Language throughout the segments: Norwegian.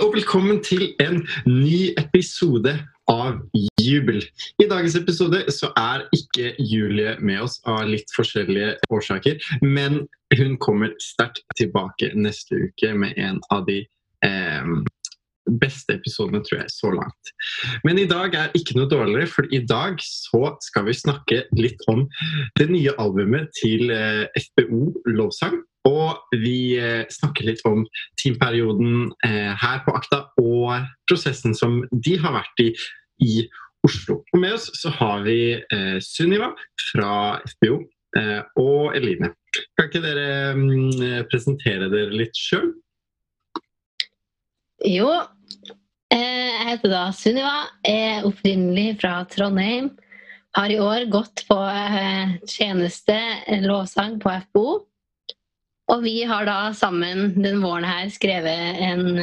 Og velkommen til en ny episode av Jubel. I dagens episode så er ikke Julie med oss av litt forskjellige årsaker, men hun kommer sterkt tilbake neste uke med en av de eh, beste episodene, tror jeg, så langt. Men i dag er ikke noe dårligere, for i dag så skal vi snakke litt om det nye albumet til eh, FBO Lovsang. Og vi eh, snakker litt om teamperioden eh, her på Akta og prosessen som de har vært i i Oslo. Og med oss så har vi eh, Sunniva fra FBO og Eline. Kan ikke dere mm, presentere dere litt sjøl? Jo, jeg heter da Sunniva, er opprinnelig fra Trondheim. Har i år gått på tjeneste lovsang på FBO. Og vi har da sammen den våren her skrevet en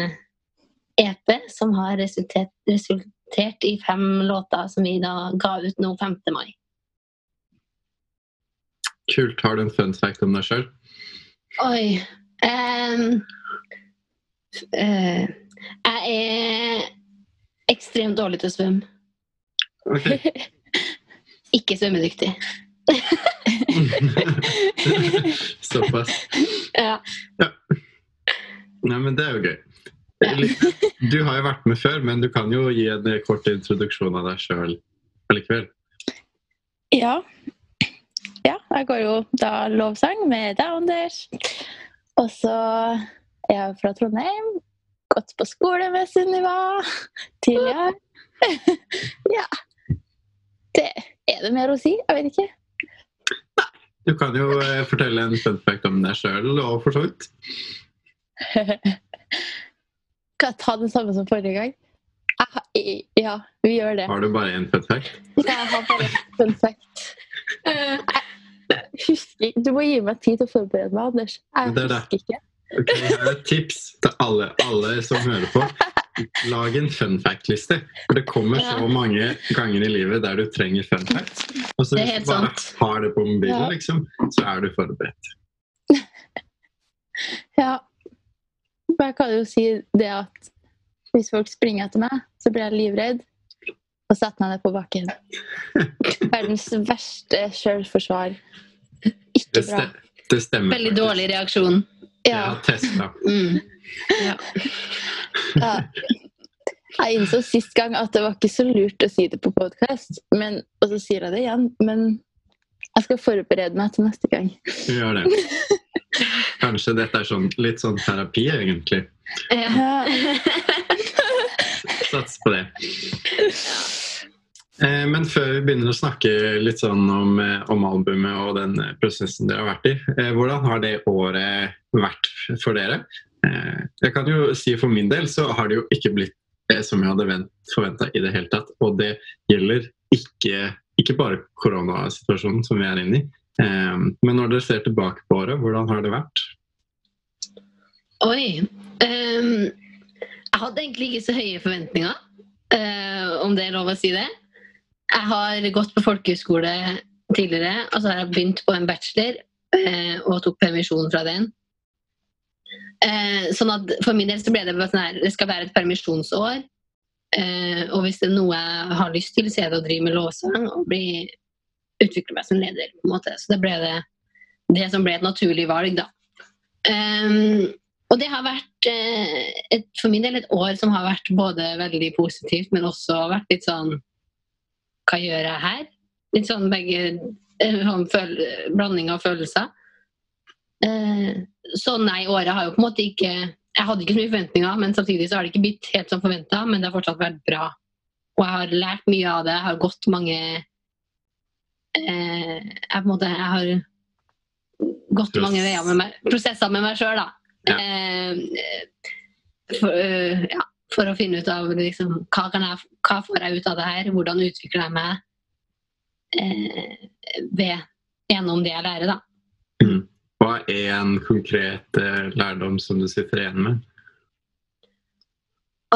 EP som har resultert, resultert i fem låter som vi da ga ut nå 5. mai. Kult. Har du en fun fact om deg sjøl? Oi um, uh, Jeg er ekstremt dårlig til å svømme. Okay. Ikke svømmedyktig. Såpass. Ja. Nei, men det er jo gøy. Du har jo vært med før, men du kan jo gi en kort introduksjon av deg sjøl allikevel. Ja. ja. Jeg går jo da lovsang med deg, Anders. Og så er jeg fra Trondheim. Gått på skole med Sunniva tidligere. ja. Det er det mer å si? Jeg vet ikke. Du kan jo eh, fortelle en fun fact om deg sjøl og for så vidt. Kan jeg ta det samme som forrige gang? Jeg ja, vi gjør det. Har du bare én fun fact? Jeg har bare en fun fact. Jeg husker ikke. Du må gi meg tid til å forberede meg, Anders. Jeg Det er det. husker ikke. Okay, her er et tips til alle, alle som hører på. Lag en fun fact-liste. For det kommer så Ja. mange ganger i livet der du trenger fun facts. Og så Det hvis du bare sant. har det på mobilen, Ja. liksom, så er du forberedt. Ja. Men jeg kan jo si det at hvis folk springer etter meg, så blir jeg livredd og setter meg ned på bakken. Verdens verste selvforsvar. Ikke bra. det stemmer. Veldig faktisk. dårlig reaksjon. Jeg Ja, har testa. Mm. Ja. Ja. Jeg innså sist gang at det var ikke så lurt å si det på podkast, og så sier jeg det igjen. Men jeg skal forberede meg til neste gang. Gjør det. Kanskje dette er sånn, litt sånn terapi, egentlig. Ja. Sats på det. Eh, Men før vi begynner å snakke litt sånn om, eh, om albumet og den prosessen dere har vært i, eh, hvordan har det året vært for dere? Eh, Jeg kan jo si For min del så har det jo ikke blitt som jeg hadde forventa i det hele tatt. Og det gjelder ikke, ikke bare koronasituasjonen som vi er inne i. Eh, Men når dere ser tilbake på året, hvordan har det vært? Oi. Um, jeg hadde egentlig ikke så høye forventninger, eh, om det er lov å si det. Jeg har gått på folkehøyskole tidligere, og så har jeg begynt på en bachelor og tok permisjon fra den. Eh, sånn at For min del så ble det sånn her, det skal være et permisjonsår. Eh, og hvis det er noe jeg har lyst til, så er det å drive med lovsang og bli, utvikle meg som leder. på en måte. Så det ble det, det som ble et naturlig valg, da. Um, og det har vært eh, et, for min del et år som har vært både veldig positivt, men også vært litt sånn Hva gjør jeg her? Litt sånn begge eh, sånn føl, Blanding av følelser. Eh, så nei, året har jo på en måte ikke Jeg hadde ikke så mye forventninger, men samtidig så har det ikke blitt helt som forventa, men det har fortsatt vært bra. Og jeg har lært mye av det. Jeg har gått mange eh, Jeg på en måte Jeg har gått mange veier med meg, prosesser med meg sjøl, da. Ja. Eh, for, ja, for å finne ut av liksom, hva, jeg, hva får jeg ut av det her, hvordan utvikler jeg meg eh, ved, gjennom det jeg lærer, da. Mm. Hva er en konkret eh, lærdom som du sitter igjen med?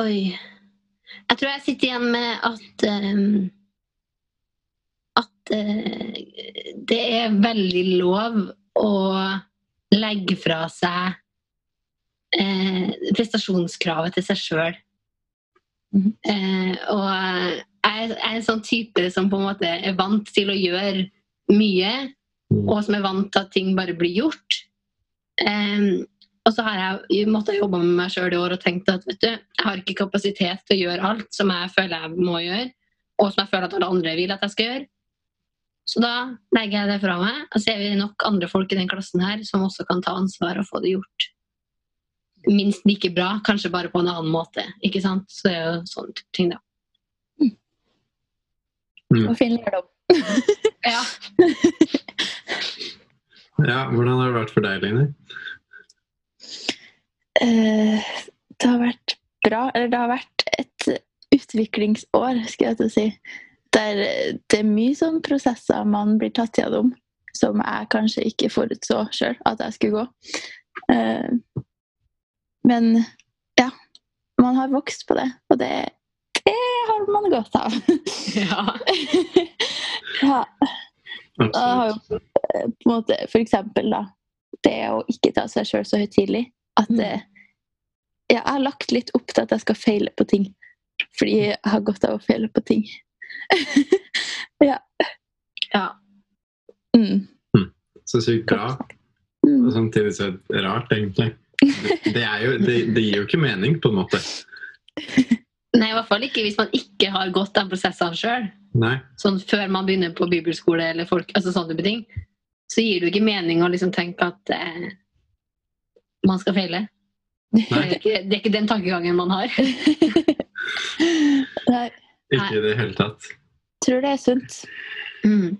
Oi. Jeg tror jeg sitter igjen med at um, At uh, det er veldig lov å legge fra seg uh, prestasjonskravet til seg sjøl. Mhm. Eh, og jeg er, jeg er en sånn type som på en måte er vant til å gjøre mye. Og som er vant til at ting bare blir gjort. Um, og så har jeg måttet jobbe med meg sjøl i år og tenkt at vet du, jeg har ikke kapasitet til å gjøre alt som jeg føler jeg må gjøre, og som jeg føler at alle andre vil at jeg skal gjøre. Så da legger jeg det fra meg, og så er vi nok andre folk i den klassen her som også kan ta ansvar og få det gjort. Minst like bra, kanskje bare på en annen måte. ikke sant? Så det er jo sånne ting, da. Og fin lærdom. Ja. Ja, hvordan har det vært for deg, Line? Uh, det har vært bra. Eller det har vært et utviklingsår, skal jeg til å si. Der det er mye sånn prosesser man blir tatt gjennom som jeg kanskje ikke forutså sjøl at jeg skulle gå. Uh, men ja, man har vokst på det, og det, det har man godt av. ja. ja. Jeg har jo eh, på en måte for eksempel da det å ikke ta seg sjøl så høytidelig. At Mm. det, ja, jeg har lagt litt opp til at jeg skal feile på ting. Fordi jeg har godt av å feile på ting. ja. mm. Så sykt bra, og Mm. samtidig så rart, egentlig. Det, det, er jo, det, det gir jo ikke mening, på en måte. Nei, i hvert fall ikke hvis man ikke har gått de prosessene sjøl. Sånn før man begynner på bibelskole eller folk, altså sånne ting. Så gir det jo ikke mening å liksom tenke at eh, man skal feile. Det er, ikke, det er ikke den tankegangen man har. Nei, Ikke i det hele tatt. tror det er sunt. Mm.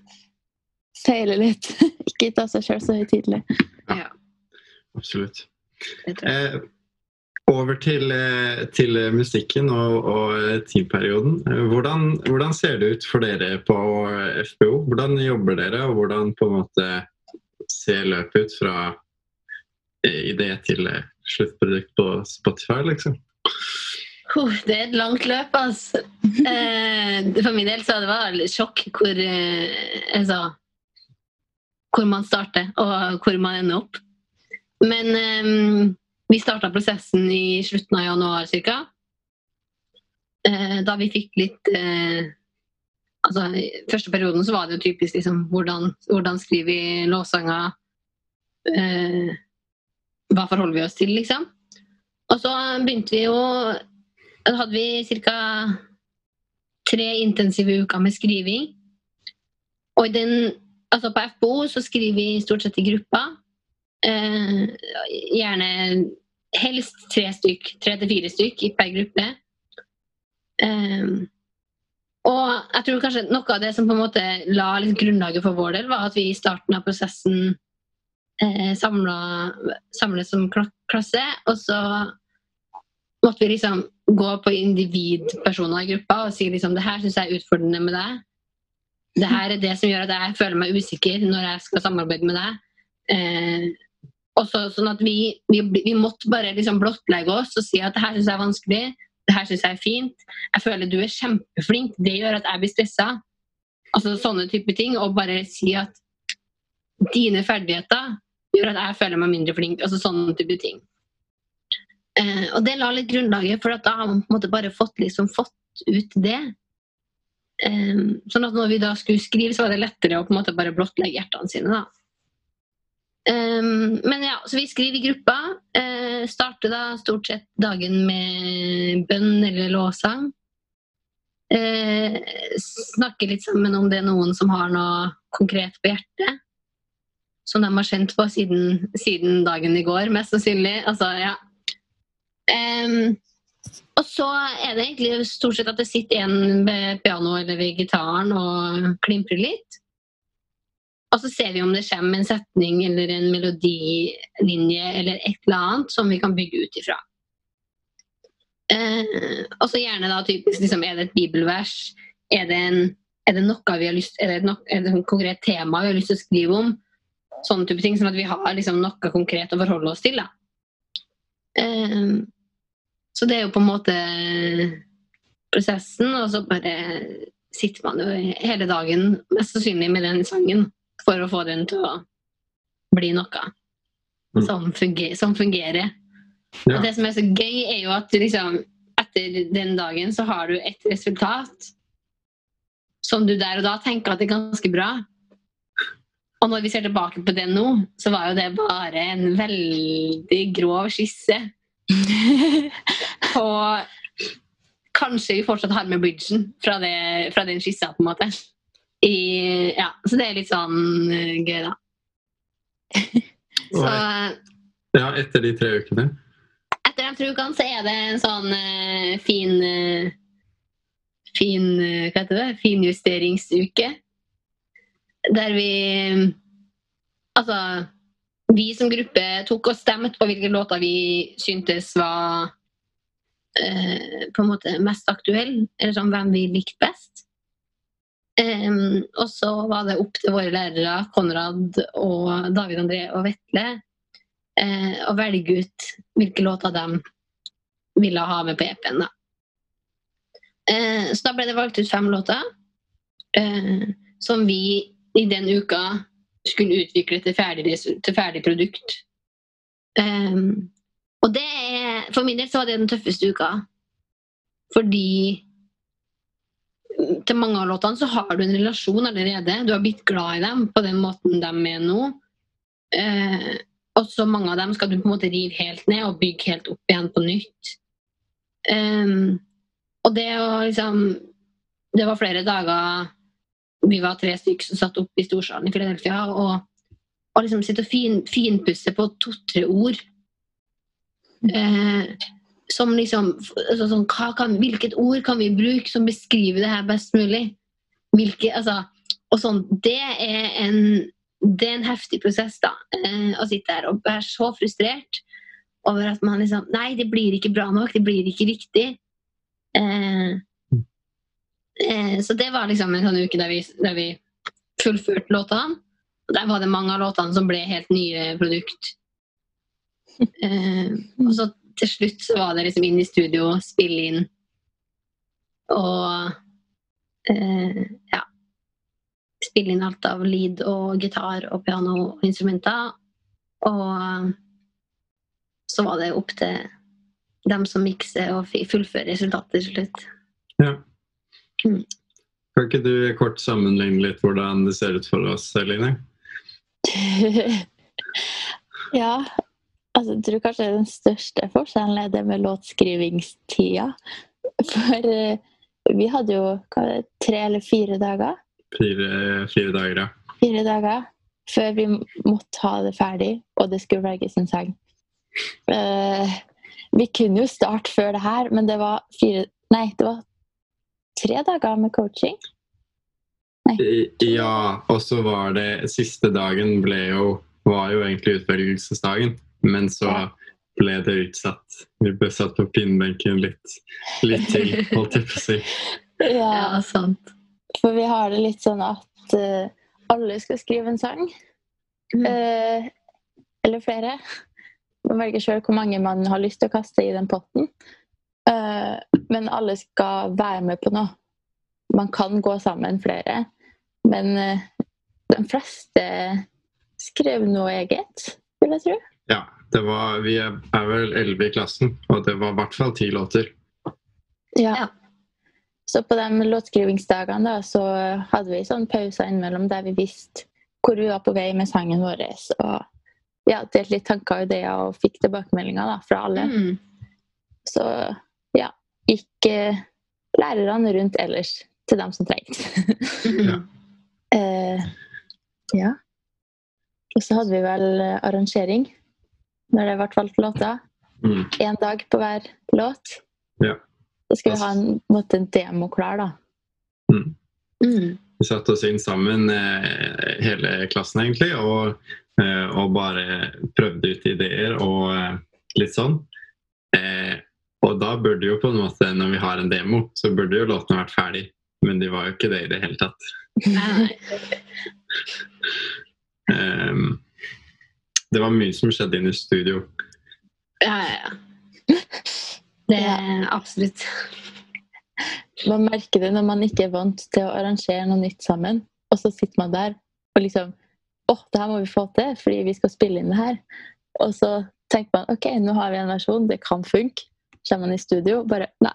Feile litt. ikke ta seg sjøl så høytidelig. Ja, Absolutt. det tror jeg. Eh, over til, eh, til musikken og, og eh, teamperioden. Eh, Hvordan, hvordan ser det ut for dere på FBO? Hvordan jobber dere, og hvordan på en måte ser løpet ut fra idé til sluttprodukt på Spotify, liksom? Det er et langt løp, altså. For min del så det var litt sjokk hvor, altså, hvor man starter, og hvor man ender opp. Men eh, vi starta prosessen i slutten av januar ca. Eh, da vi fikk litt eh, altså, I første perioden så var det jo typisk liksom, hvordan, hvordan skriver vi låtsanger? Eh, hva forholder vi oss til, liksom? Og så begynte vi jo Da hadde vi ca. tre intensive uker med skriving. Og i den, altså på FBO så skriver vi stort sett i gruppa. Eh, gjerne helst tre stykk, tre til fire stykk per gruppe. Um, og jeg tror kanskje noe av det som på en måte la litt grunnlaget for vår del, var at vi i starten av prosessen eh, samles som klasse, og så måtte vi liksom gå på individpersoner i gruppa og si liksom det her syns jeg er utfordrende med deg. Det her er det som gjør at jeg føler meg usikker når jeg skal samarbeide med deg. Eh, og så, sånn at vi, vi, vi måtte bare liksom blottlegge oss og si at det her syns jeg er vanskelig, det her syns jeg er fint. Jeg føler du er kjempeflink, det gjør at jeg blir stressa. Altså sånne type ting. Og bare si at dine ferdigheter gjør at jeg føler meg mindre flink. Altså sånne type ting. Eh, og det la litt grunnlaget, for da har man på en måte bare fått, liksom, fått ut det. Eh, sånn at når vi da skulle skrive, så var det lettere å på en måte bare blottlegge hjertene sine. da. Eh, men ja, så vi skriver i gruppa. Uh, starter da stort sett dagen med bønn eller låsang. Uh, snakker litt sammen om det er noen som har noe konkret på hjertet. Som de har kjent på siden, siden dagen i går, mest sannsynlig. Altså, ja. Um, og så er det egentlig stort sett at det sitter en ved piano eller ved gitaren og klimprer litt. Og så ser vi om det kommer en setning eller en melodilinje eller et eller annet som vi kan bygge ut ifra. Eh, og så gjerne da typisk liksom, Er det et bibelvers? Er det, en, er det noe vi har lyst er det, et er det et konkret tema vi har lyst til å skrive om? Sånne type ting, Sånn at vi har liksom, noe konkret å forholde oss til. da. Eh, så det er jo på en måte prosessen, og så bare sitter man jo hele dagen mest sannsynlig med den sangen for å få den til å bli noe Mm. som, funger, som fungerer. Ja. Og det som er så gøy, er jo at du liksom, etter den dagen så har du et resultat som du der og da tenker at er ganske bra. Og når vi ser tilbake på det nå, så var jo det bare en veldig grov skisse. Og kanskje vi fortsatt har med bridgen fra, det, fra den skissa, på en måte. I, ja, så det er litt sånn eh, gøy, da. Så Ja, etter de tre ukene. etter de tre ukene så er det en sånn uh, fin uh, Fin uh, Hva heter det? Finjusteringsuke. Der vi Altså Vi som gruppe tok og stemte på hvilke låter vi syntes var på en måte mest aktuelle, eller sånn hvem vi likte best. Em, og så var det opp til våre lærere, Konrad og David André og Vetle, uh, å velge ut hvilke låter de ville ha med på EP-en. da. Eh, så da ble det valgt ut fem låter uh, som vi i den uka skulle utvikle til ferdig, til ferdig produkt. Um, og det er, for min del så var det den tøffeste uka. Fordi til mange av låtene så har du en relasjon allerede. Du har blitt glad i dem på den måten de er nå. Eh, og så mange av dem skal du på en måte rive helt ned og bygge helt opp igjen på nytt. Em, og det å liksom Det var flere dager Vi var tre stykker som satt oppe i storsalen i Philadelphia og, og liksom sitte og fin, finpusse på to-tre ord. Eh, som liksom altså, sånn, kan, Hvilket ord kan vi bruke som beskriver det her best mulig? Hvilke, altså, og sånn, det er en det er en heftig prosess da, eh, å sitte her og være så frustrert over at man liksom Nei, det blir ikke bra nok. Det blir ikke riktig. Eh, eh, så det var liksom en sånn uke der vi, der vi fullførte låtene. Og der var det mange av låtene som ble helt nye produkt. Eh, og så til slutt så var det liksom inn i studio, spille inn og eh, ja. Spille inn alt av lead og gitar og piano og instrumenter. Og så var det opp til dem som mikser og fullfører resultatet til slutt. Ja. Mm. Kan ikke du kort sammenligne litt hvordan det ser ut for oss, Eline? ja, altså, jeg tror kanskje den største forskjellen er det med låtskrivingstida. For eh, vi hadde jo det, tre eller fire dager, Fire, fire dager, ja. fire dager før vi måtte ha det ferdig, og det skulle velges en sang. Uh, vi kunne jo starte før det her, men det var fire Nei, det var tre dager med coaching. Nei. Ja, og så var det Siste dagen ble jo, var jo egentlig utvelgelsesdagen, men så ble det utsatt. Vi ble satt på pinnbenken litt, litt til, holdt jeg på å si. Ja, sant. For vi har det litt sånn at uh, alle skal skrive en sang. Mm. Uh, eller flere. Man velger sjøl hvor mange man har lyst til å kaste i den potten. Uh, men alle skal være med på noe. Man kan gå sammen flere, men de fleste skrev noe eget, vil jeg tro. Ja, det var, vi er, vel elleve i klassen, og det var i hvert fall ti låter. Ja. Ja. Så på de låtskrivingsdagene da, så hadde vi sånn pauser innimellom der vi visste hvor vi var på vei med sangen vår. Og ja, delte litt tanker og ideer og fikk tilbakemeldinger da, fra alle. Mm. Så ja, gikk eh, lærerne rundt ellers til dem som trengte. Ja. eh, ja. Og så hadde vi vel eh, arrangering når det ble valgt låter. Mm. Dag på hver låt. Ja. Så skulle vi ha en, en måte en demo klar, da. Mm. Mm. Vi satte oss inn sammen, eh, hele klassen egentlig, og, eh, og bare prøvde ut ideer og eh, litt sånn. Eh, og da burde jo på en måte, når vi har en demo, så burde jo låtene vært ferdig. Men de var jo ikke det i det hele tatt. Ehm, det var mye som skjedde inne i studio. Ja, ja, ja. Det er absolutt. Man merker det når man ikke er vant til å arrangere noe nytt sammen. Og så sitter man der og liksom Å, det her må vi få til, fordi vi skal spille inn det her. Og så tenker man ok, nå har vi en versjon, det kan funke. Så er man i studio, bare nei.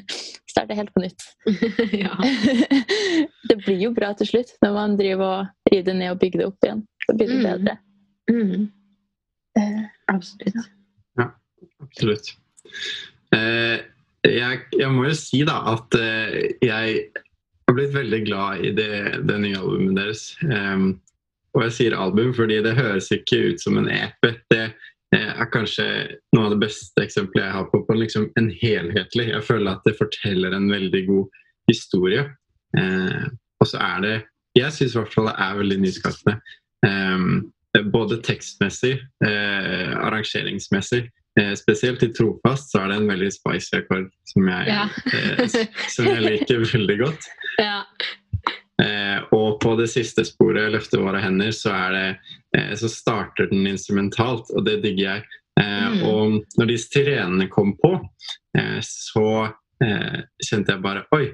Starter helt på nytt. ja. det blir jo bra til slutt når man driver og river det ned og bygger det opp igjen. Så blir det Mm. bedre. Mm, Eh, absolutt. Absolutt. Eh, jeg, jeg må jo si da at eh, jeg har blitt veldig glad i det, det nye albumet deres. Em, og jeg sier album fordi det høres ikke ut som en EP. Det eh, er kanskje noe av det beste eksempelet jeg har på, på liksom en helhetlig. Jeg føler at det forteller en veldig god historie. Eh, og så er det Jeg syns i hvert fall det er veldig nyskapende. Em, både tekstmessig, eh, arrangeringsmessig. Eh, spesielt i Trofast så er det en veldig spicy akkord som jeg, Ja. eh, som jeg liker veldig godt. ja. Eh, og på det siste sporet, 'Løfte våre hender', så, det, eh, så starter den instrumentalt, og det digger jeg. Eh, Mm. Og når de sirenene kom på, eh, så eh, kjente jeg bare Oi!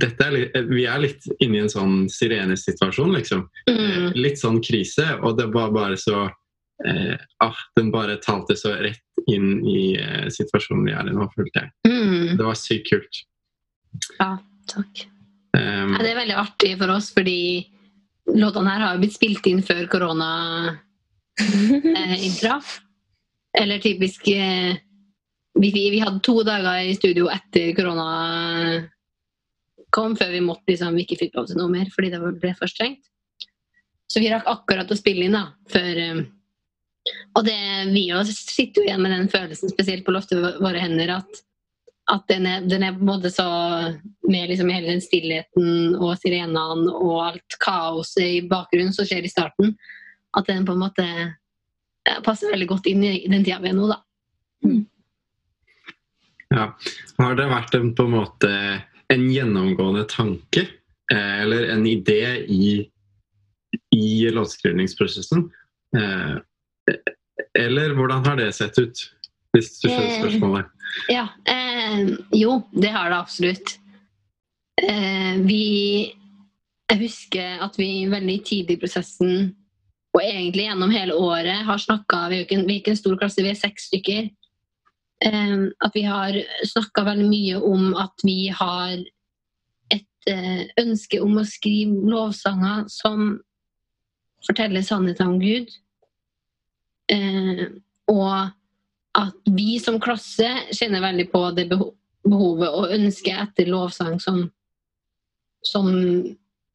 Dette er litt, vi er litt inne i en sånn sirenesituasjon, liksom. Eh, Mm, litt sånn krise, og det var bare så eh, ah, Den bare talte så rett inn i eh, situasjonen vi er i nå, følte jeg. mm. Det var sykt kult. Ja, Takk. Um, Ja, det er veldig artig for oss, fordi låtene her har jo blitt spilt inn før korona eh, inntraff. Eller typisk eh, vi, vi vi hadde to dager i studio etter korona kom, før vi måtte liksom, ikke fikk lov til noe mer fordi det ble for strengt. Så vi rakk akkurat å spille inn, da, før um, Og det, vi også sitter jo igjen med den følelsen, spesielt på loftet våre hender, at, at den, er, den er på en måte så Med liksom hele den stillheten og sirenene og alt kaoset i bakgrunnen som skjer i starten, at den på en måte passer veldig godt inn i den tida vi er nå, da. Ja. Har det vært en, på en måte en gjennomgående tanke eh, eller en idé i, i låtskrivningsprosessen? Eh, eller hvordan har det sett ut? Hvis du skjønner Eh, spørsmålet. Ja, eh, jo, det har det absolutt. Eh, vi Jeg husker at vi veldig tidlig i prosessen, og egentlig gjennom hele året, har snakka Vi er jo vi er ikke en stor klasse, vi er seks stykker. At vi har snakka veldig mye om at vi har et eh, ønske om å skrive lovsanger som forteller sannheten om Gud. Og at vi som klasse kjenner veldig på det behovet og ønsket etter lovsang som, som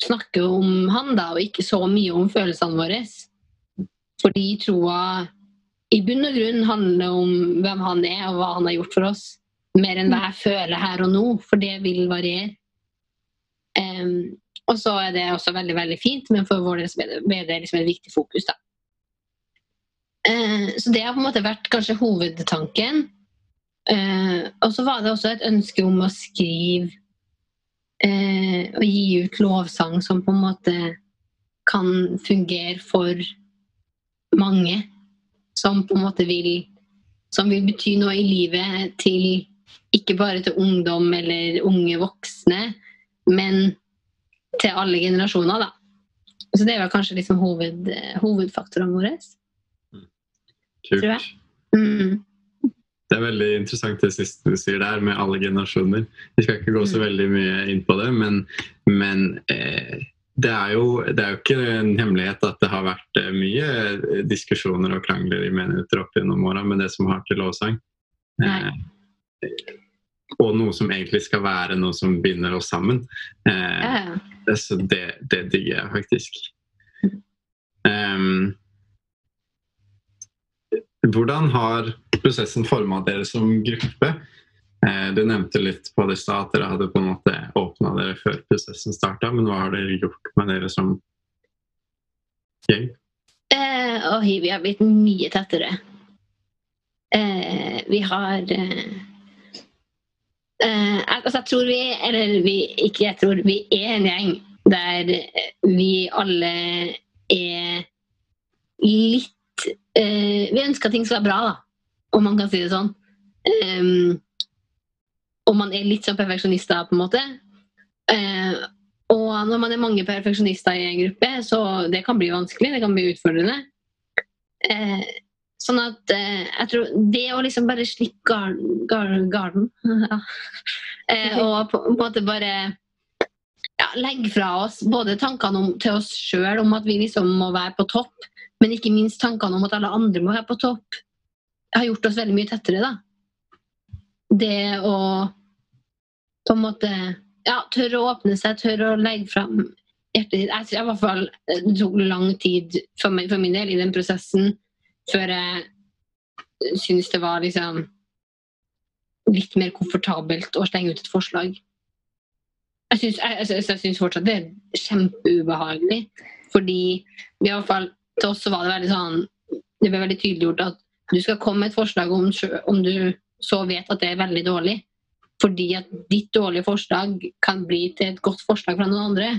snakker om han, da, og ikke så mye om følelsene våre. Fordi troa i bunn og grunn handler om hvem han er og hva han har gjort for oss. Mer enn hva jeg føler her og nå, for det vil variere. Um, og så er det også veldig veldig fint, men for vår del er det, liksom et viktig fokus. da. Uh, så det har på en måte vært kanskje hovedtanken. Uh, og så var det også et ønske om å skrive uh, og gi ut lovsang som på en måte kan fungere for mange. Som på en måte vil Som vil bety noe i livet til ikke bare til ungdom eller unge voksne, men til alle generasjoner, da. Så det er vel kanskje liksom hoved, hovedfaktorene våre. Kult. tror jeg. Mm. Det er veldig interessant det siste du sier der, med alle generasjoner. Vi skal ikke gå så Mm. veldig mye inn på det, men, men eh, det, er jo, det er jo ikke en hemmelighet at det har vært eh, mye eh, diskusjoner og krangler i menigheter opp gjennom åra med det som har til lovsang. Eh, og noe som egentlig skal være noe som binder oss sammen. Eh, Ja, ja. så det, det digger jeg faktisk. Um, hvordan har prosessen forma dere som gruppe? Eh, du nevnte litt på det stad at dere hadde på en måte åpna dere før prosessen starta, men hva har dere gjort med dere som gjeng? Eh, oi, vi har blitt mye tettere. Eh, vi har eh, eh, altså jeg tror vi Eller vi, ikke jeg tror, vi er en gjeng der vi alle er litt eh, Vi ønsker at ting skal være bra, da, om man kan si det sånn. Um, og man er litt sånn perfeksjonister, på en måte. Eh, og når man er mange perfeksjonister i en gruppe, så det kan bli vanskelig, det kan bli utfordrende. Eh, Sånn at eh, jeg tror det å liksom bare slippe garden, garden, garden ja. eh, Og på, på en måte bare ja, legge fra oss både tankene om, til oss sjøl om at vi liksom må være på topp, men ikke minst tankene om at alle andre må være på topp, har gjort oss veldig mye tettere, da. Det å på en måte ja, tørre å åpne seg, tørre å legge fram hjertet ditt. Jeg tror i hvert fall det tok lang tid for, meg, for min del i den prosessen før jeg syns det var liksom litt mer komfortabelt å slenge ut et forslag. Jeg syns, jeg, jeg syns fortsatt det er kjempeubehagelig. Fordi i hvert fall til oss var det veldig sånn Det ble veldig tydeliggjort at du skal komme med et forslag om, om du så vet at det er veldig dårlig. Fordi at ditt dårlige forslag kan bli til et godt forslag fra noen andre.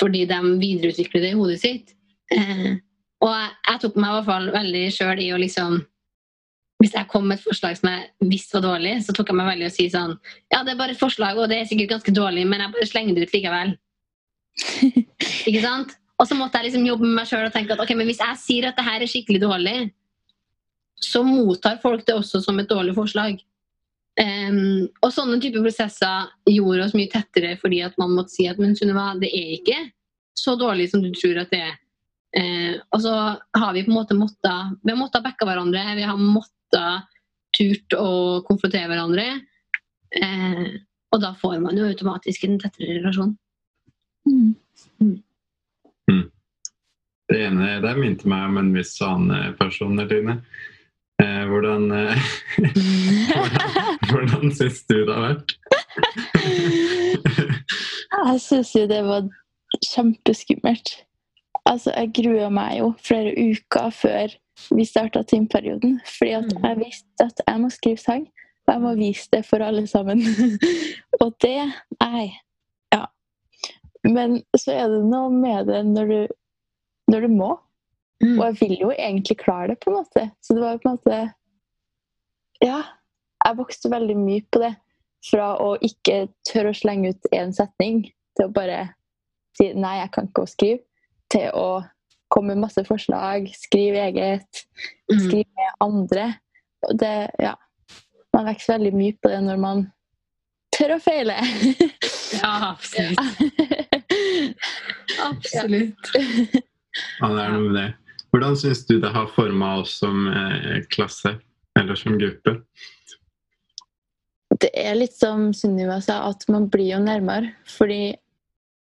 Fordi de videreutvikler det i hodet sitt. Eh, og jeg, jeg, tok meg i hvert fall veldig sjøl i å liksom Hvis jeg kom med et forslag som jeg visste var dårlig, så tok jeg meg veldig i å si sånn Ja, det er bare et forslag, og det er sikkert ganske dårlig, men jeg bare slenger det ut likevel. Ikke sant? Og så måtte jeg liksom jobbe med meg sjøl og tenke at ok, men hvis jeg sier at det her er skikkelig dårlig, så mottar folk det også som et dårlig forslag. Um, og sånne typer prosesser gjorde oss mye tettere fordi at man måtte si at men Sunniva, det er ikke så dårlig som du tror at det er. Uh, og så har vi på en måte måttet Vi har måttet backe hverandre, vi har måttet turt å konfrontere hverandre. Uh, og da får man jo automatisk en tettere relasjon. Mm. Mm. Det ene der minte meg om en viss annen person, Eline. Eh, hvordan eh, hvordan, hvordan syns du det har vært? jeg syns jo det var kjempeskummelt. Altså, jeg grua meg jo flere uker før vi starta timeperioden. Fordi at jeg visste at jeg må skrive sang, og jeg må vise det for alle sammen. og det Nei. Ja. Men så er det noe med det når du, når du må. Mm. Og jeg vil jo egentlig klare det, på en måte. Så det var jo på en måte Ja. Jeg vokste veldig mye på det. Fra å ikke tørre å slenge ut én setning til å bare si nei, jeg kan ikke å skrive, til å komme med masse forslag, skrive eget, mm. skrive med andre. Og det, ja Man vokser veldig mye på det når man tør å feile. ja, absolutt. absolutt. Ja, det er noe med det. Hvordan syns du det har forma oss som eh, klasse, eller som gruppe? Det er litt som Sunniva sa, at man blir jo nærmere. Fordi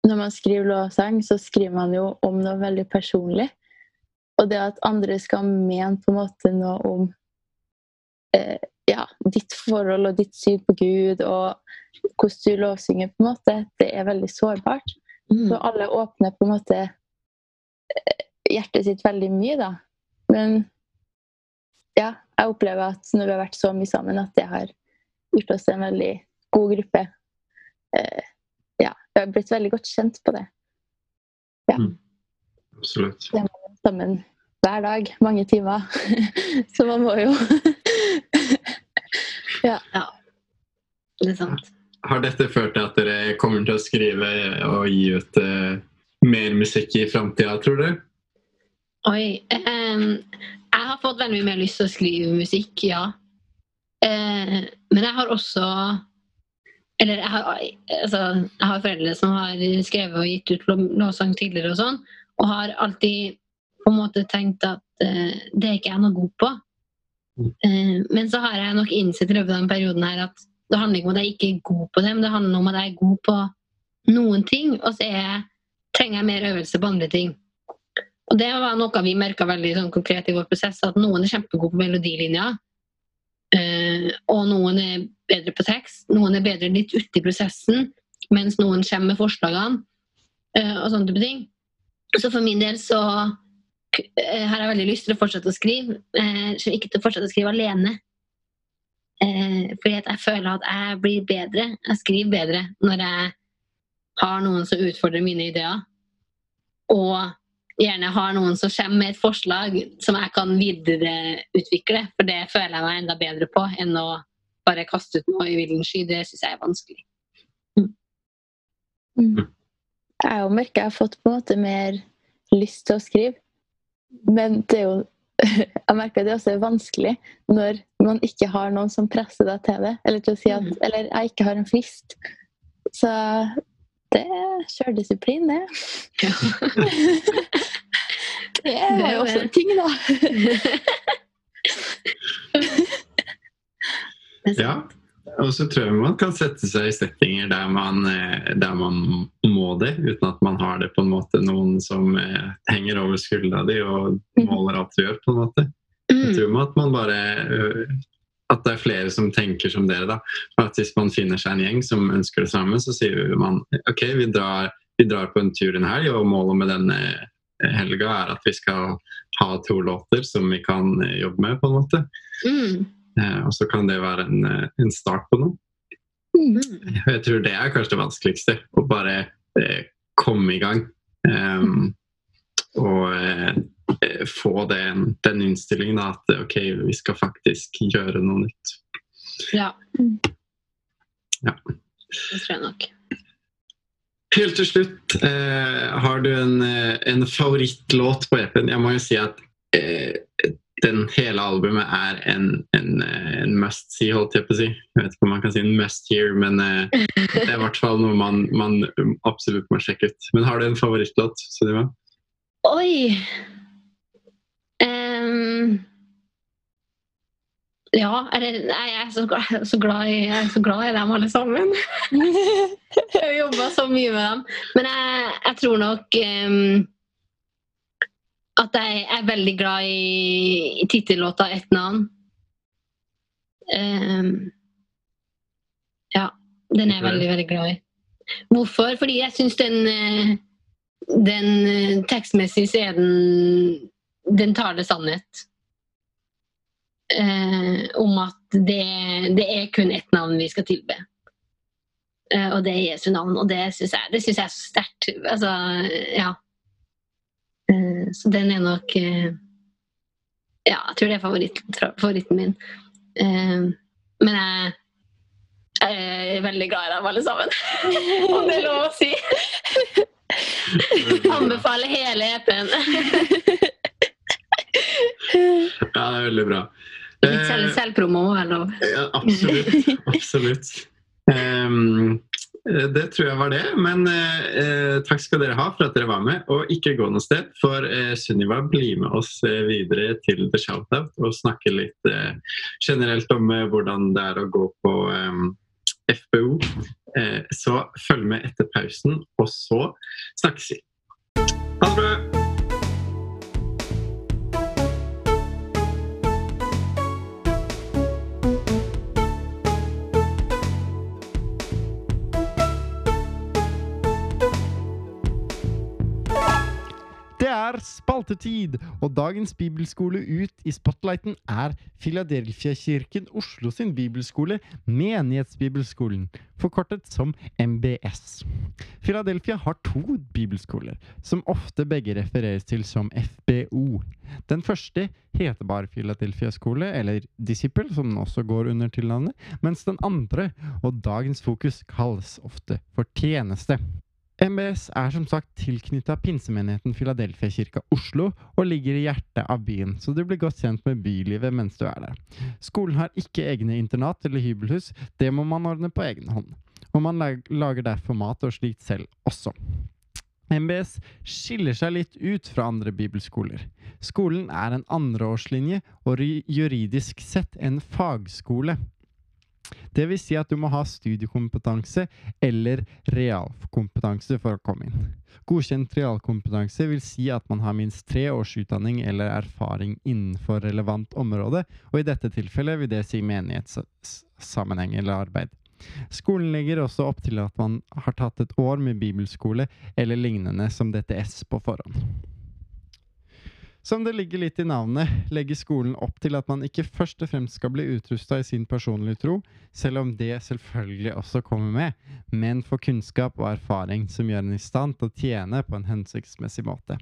når man skriver lovsang, så skriver man jo om noe veldig personlig. Og det at andre skal mene på en måte noe om eh, ja, ditt forhold og ditt syn på Gud og hvordan du lovsynger, på en måte, det er veldig sårbart. Mm. Så alle åpner på en måte hjertet sitt veldig mye, da. Men ja, jeg opplever at når vi har vært så mye sammen, at det har gjort oss en veldig god gruppe. Eh, ja, vi har blitt veldig godt kjent på det. Ja. Mm. Absolutt. Vi er sammen hver dag, mange timer. så man må jo ja. ja. Det er sant. Har dette ført til at dere kommer til å skrive og gi ut uh, mer musikk i framtida, tror du? Oi. Um, jeg har fått veldig mye mer lyst til å skrive musikk, ja. Uh, men jeg har også Eller jeg har, altså, jeg har foreldre som har skrevet og gitt ut lovsang tidligere og sånn, og har alltid på en måte tenkt at uh, det er ikke jeg noe god på. Uh, men så har jeg nok innsett i løpet av denne perioden her at det handler ikke om at jeg ikke er god på det, men det handler om at jeg er god på noen ting, og så jeg, trenger jeg mer øvelse på andre ting. Og det var noe vi merka veldig sånn, konkret i vår prosess, at noen er kjempegode på melodilinja. Uh, og noen er bedre på tekst. Noen er bedre litt uti prosessen, mens noen kommer med forslagene. Uh, og sånne type ting. Så for min del så uh, har jeg veldig lyst til å fortsette å skrive. ikke til å fortsette å skrive alene. fordi jeg føler at jeg blir bedre. Jeg skriver bedre når jeg har noen som utfordrer mine ideer. Og gjerne har noen som kommer med et forslag som jeg kan videreutvikle. For det føler jeg meg enda bedre på enn å bare kaste ut noe i villen sky. Det syns jeg er vanskelig. Mm. Mm. Jeg merker jeg har fått på en måte mer lyst til å skrive. Men det er jo jeg merker det også er vanskelig når man ikke har noen som presser deg til det. Eller til å si at Mm. Eller jeg ikke har en frist. Så det er sjøldisiplin, det. Ja. Det var jo også en ting, da. Ja. Og så tror jeg man kan sette seg i settinger der man, eh, der man må det, uten at man har det på en måte noen som eh, henger over skuldra di og Mhm. måler alt du gjør. på en måte. Jeg Mm. tror man at man bare øh, At det er flere som tenker som dere. da. At Hvis man finner seg en gjeng som ønsker det samme, så sier man ok, vi drar, vi drar på en tur en helg, og målet med denne helga er at vi skal ha to låter som vi kan eh, jobbe med. på en måte. Mm. Eh, og så kan det være en, eh, en start på noe. Mm. Jeg tror det er kanskje det vanskeligste. Å bare eh, komme i gang. Um, og eh, eh, få den, den innstillingen da, at ok, vi skal faktisk gjøre noe nytt. Ja. Ja. Det tror jeg nok. Helt til slutt, eh, har du en, eh, en favorittlåt på EP-en? Jeg må jo si at eh, den hele albumet er en, en, eh, en must see, holdt jeg på å si. Jeg vet ikke om man kan si en must hear, men eh, det er i hvert fall noe man, man absolutt må sjekke ut. Men har du en favorittlåt? Sunniva? Oi! Ehm, ja, eller Nei, jeg er så glad, jeg er så glad, i, jeg er så glad i dem alle sammen. Jeg har jobba så mye med dem. Men jeg, jeg tror nok um, at jeg er veldig glad i, i tittellåta 'Ett navn'. Um, ja, den er jeg veldig, veldig glad i. Hvorfor? Fordi jeg syns den eh, den eh, tekstmessig så er den Den taler sannhet. Eh, om at det, det er kun ett navn vi skal tilbe. Eh, og det er Jesu navn. Og det syns jeg, jeg er så sterkt. Altså, ja. Eh, så den er nok eh, Ja, jeg tror det er favoritt, favoritten min. Eh, men jeg, jeg er veldig glad i dem alle sammen. Om det er lov å si. Anbefaler hele EP-en. Er veldig bra. Litt selv, Eh, selvpromo være lov. Ja, absolutt. absolutt. Eh, det tror jeg var det. Men eh, eh, takk skal dere ha for at dere var med. Og ikke gå noe sted, for eh, Sunniva blir med oss eh, videre til The Shoutout og snakke litt generelt om hvordan det er å gå på FBO. Så følg med etter pausen, og så snakkes vi. Ha det bra! Er spaltetid, og dagens bibelskole ut i spotlighten er Filadelfia-kirken Oslo sin bibelskole, Menighetsbibelskolen, forkortet som MBS. Philadelphia har to bibelskoler, som ofte begge refereres til som FBO. Den første heter bare Philadelphia skole, eller Disciple, som den også går under til navnet, mens den andre, og dagens fokus, kalles ofte for tjeneste. MBS er som sagt tilknytta pinsemenigheten Philadelphia kirka Oslo og ligger i hjertet av byen, så du blir godt kjent med bylivet mens du er der. Skolen har ikke egne internat eller hybelhus, det må man ordne på egen hånd. Og man lager derfor mat og slikt selv også. MBS skiller seg litt ut fra andre bibelskoler. Skolen er en andreårslinje og juridisk sett en fagskole. Det vil si at du må ha studiekompetanse eller realkompetanse for å komme inn. Godkjent realkompetanse vil si at man har minst tre års utdanning eller erfaring innenfor relevant område, og i dette tilfellet vil det si menighetssammenheng eller arbeid. Skolen legger også opp til at man har tatt et år med bibelskole eller lignende som DTS på forhånd. Som det ligger litt i navnet, legger skolen opp til at man ikke først og fremst skal bli utrusta i sin personlige tro, selv om det selvfølgelig også kommer med, men få kunnskap og erfaring som gjør en i stand til å tjene på en hensiktsmessig måte.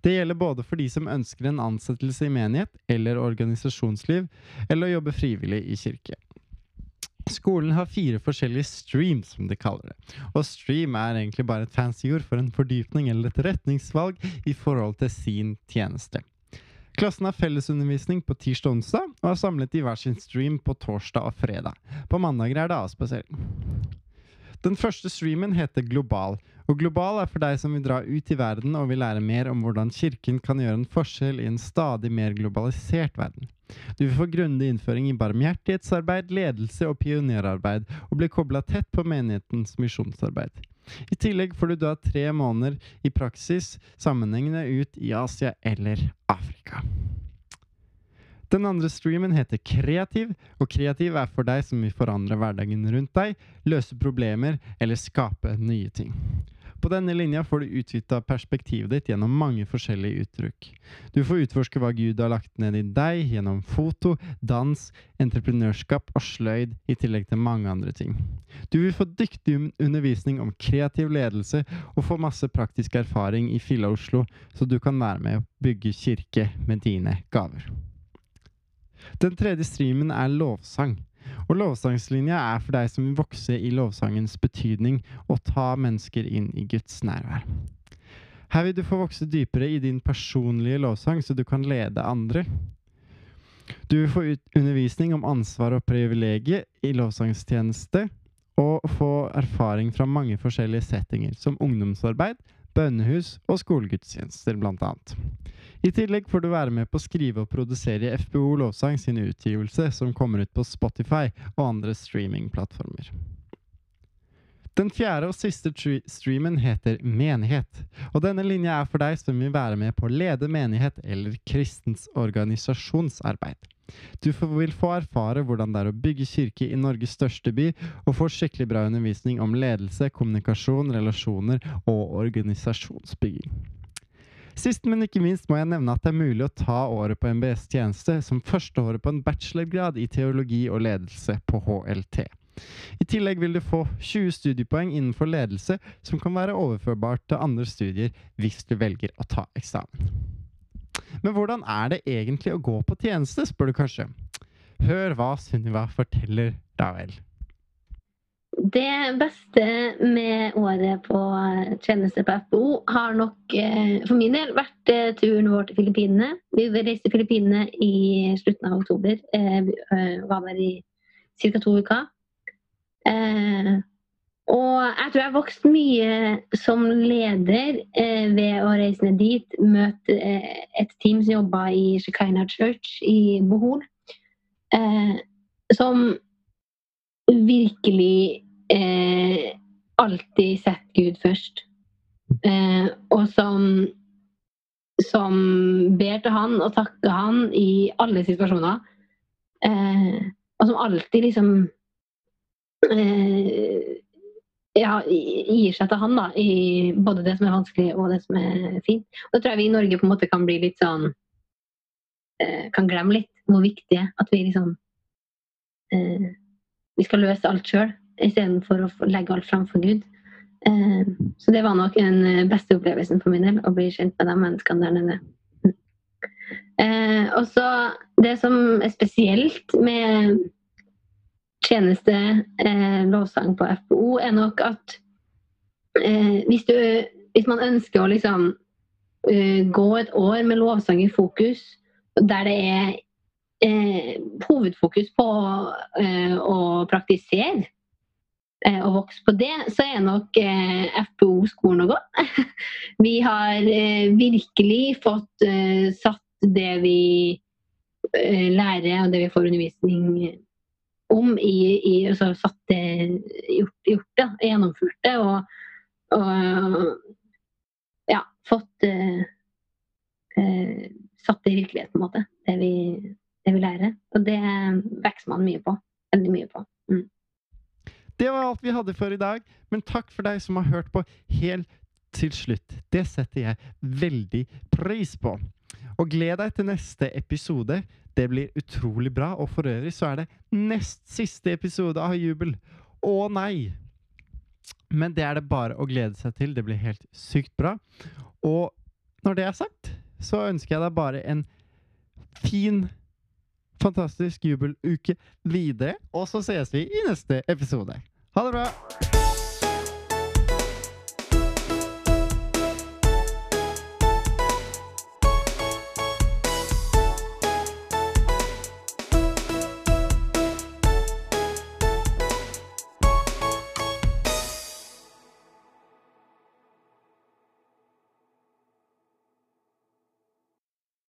Det gjelder både for de som ønsker en ansettelse i menighet eller organisasjonsliv, eller å jobbe frivillig i kirke. Skolen har fire forskjellige streams, som de kaller det. Og stream er egentlig bare et fancy ord for en fordypning eller et retningsvalg i forhold til sin tjeneste. Klassen har fellesundervisning på tirsdag og onsdag, og er samlet i hver sin stream på torsdag og fredag. På mandager er det avspasering. Den første streamen heter Global, og Global er for deg som vil dra ut i verden og vil lære mer om hvordan kirken kan gjøre en forskjell i en stadig mer globalisert verden. Du vil få grundig innføring i barmhjertighetsarbeid, ledelse og pionerarbeid, og bli kobla tett på menighetens misjonsarbeid. I tillegg får du da tre måneder i praksis sammenhengende ut i Asia eller Afrika. Den andre streamen heter Kreativ, og kreativ er for deg som vil forandre hverdagen rundt deg, løse problemer eller skape nye ting. På denne linja får du utvitta perspektivet ditt gjennom mange forskjellige uttrykk. Du får utforske hva Gud har lagt ned i deg gjennom foto, dans, entreprenørskap og sløyd, i tillegg til mange andre ting. Du vil få dyktig undervisning om kreativ ledelse og få masse praktisk erfaring i Filla Oslo, så du kan være med å bygge kirke med dine gaver. Den tredje streamen er lovsang. Og lovsangslinja er for deg som vil vokse i lovsangens betydning og ta mennesker inn i Guds nærvær. Her vil du få vokse dypere i din personlige lovsang, så du kan lede andre. Du vil få ut undervisning om ansvar og privilegier i lovsangstjeneste, og få erfaring fra mange forskjellige settinger, som ungdomsarbeid, bønnehus og skolegudstjenester, blant annet. I tillegg får du være med på å skrive og produsere FBO Lovsang sin utgivelse, som kommer ut på Spotify og andre streamingplattformer. Den fjerde og siste streamen heter Menighet, og denne linja er for deg som vil være med på å lede menighet eller kristens organisasjonsarbeid. Du vil få erfare hvordan det er å bygge kirke i Norges største by, og få skikkelig bra undervisning om ledelse, kommunikasjon, relasjoner og organisasjonsbygging. Sist, men ikke minst må jeg nevne at det er mulig å ta året på MBS tjeneste som førsteåret på en bachelorgrad i teologi og ledelse på HLT. I tillegg vil du få 20 studiepoeng innenfor ledelse som kan være overførbart til andre studier hvis du velger å ta eksamen. Men hvordan er det egentlig å gå på tjeneste, spør du kanskje. Hør hva Sunniva forteller da vel. Det beste med året på tjeneste på FBO har nok eh, for min del vært eh, turen vår til Filippinene. Vi reiste til Filippinene i slutten av oktober. Eh, vi var der i ca. to uker. Og jeg tror jeg har vokst mye som leder ved å reise ned dit, møte et team som jobba i Shekinah Church i Bohol, som virkelig eh, alltid sett Gud først. Eh, og som, som ber til han og takker han i alle situasjoner. Eh, og som alltid liksom eh, ja, gir seg til han da, i både det som er vanskelig og det som er fint. Og da tror jeg vi i Norge på en måte kan bli litt sånn eh, Kan glemme litt hvor viktig det er at vi liksom eh, Vi skal løse alt sjøl istedenfor å legge alt fram for Gud. Eh, så det var nok den eh, beste opplevelsen for min del, å bli kjent med de menneskene der nede. Eh, og så det som er spesielt med tjeneste lovsang på FPO, er nok at hvis, du, hvis man ønsker å liksom gå et år med lovsang i fokus, der det er hovedfokus på å praktisere og vokst på det, så er nok eh, FPO skolen å gå. vi har eh, virkelig fått eh, satt det vi eh, lærer og det vi får undervisning om i, i altså satt det, gjort, gjort det, gjennomført det og, og ja, fått eh, eh, satt det i virkeligheten, på en måte, det vi, det vi lærer. Og det vokser man mye på. Veldig mye på. Mm. Det var alt vi hadde for i dag, men takk for deg som har hørt på helt til slutt. Det setter jeg veldig pris på. Og gled deg til neste episode. Det blir utrolig bra. Og for øvrig så er det nest siste episode av Jubel. Å nei! Men det er det bare å glede seg til. Det blir helt sykt bra. Og når det er sagt, så ønsker jeg deg bare en fin, fantastisk jubeluke videre. Og så ses vi i neste episode. Ha det bra!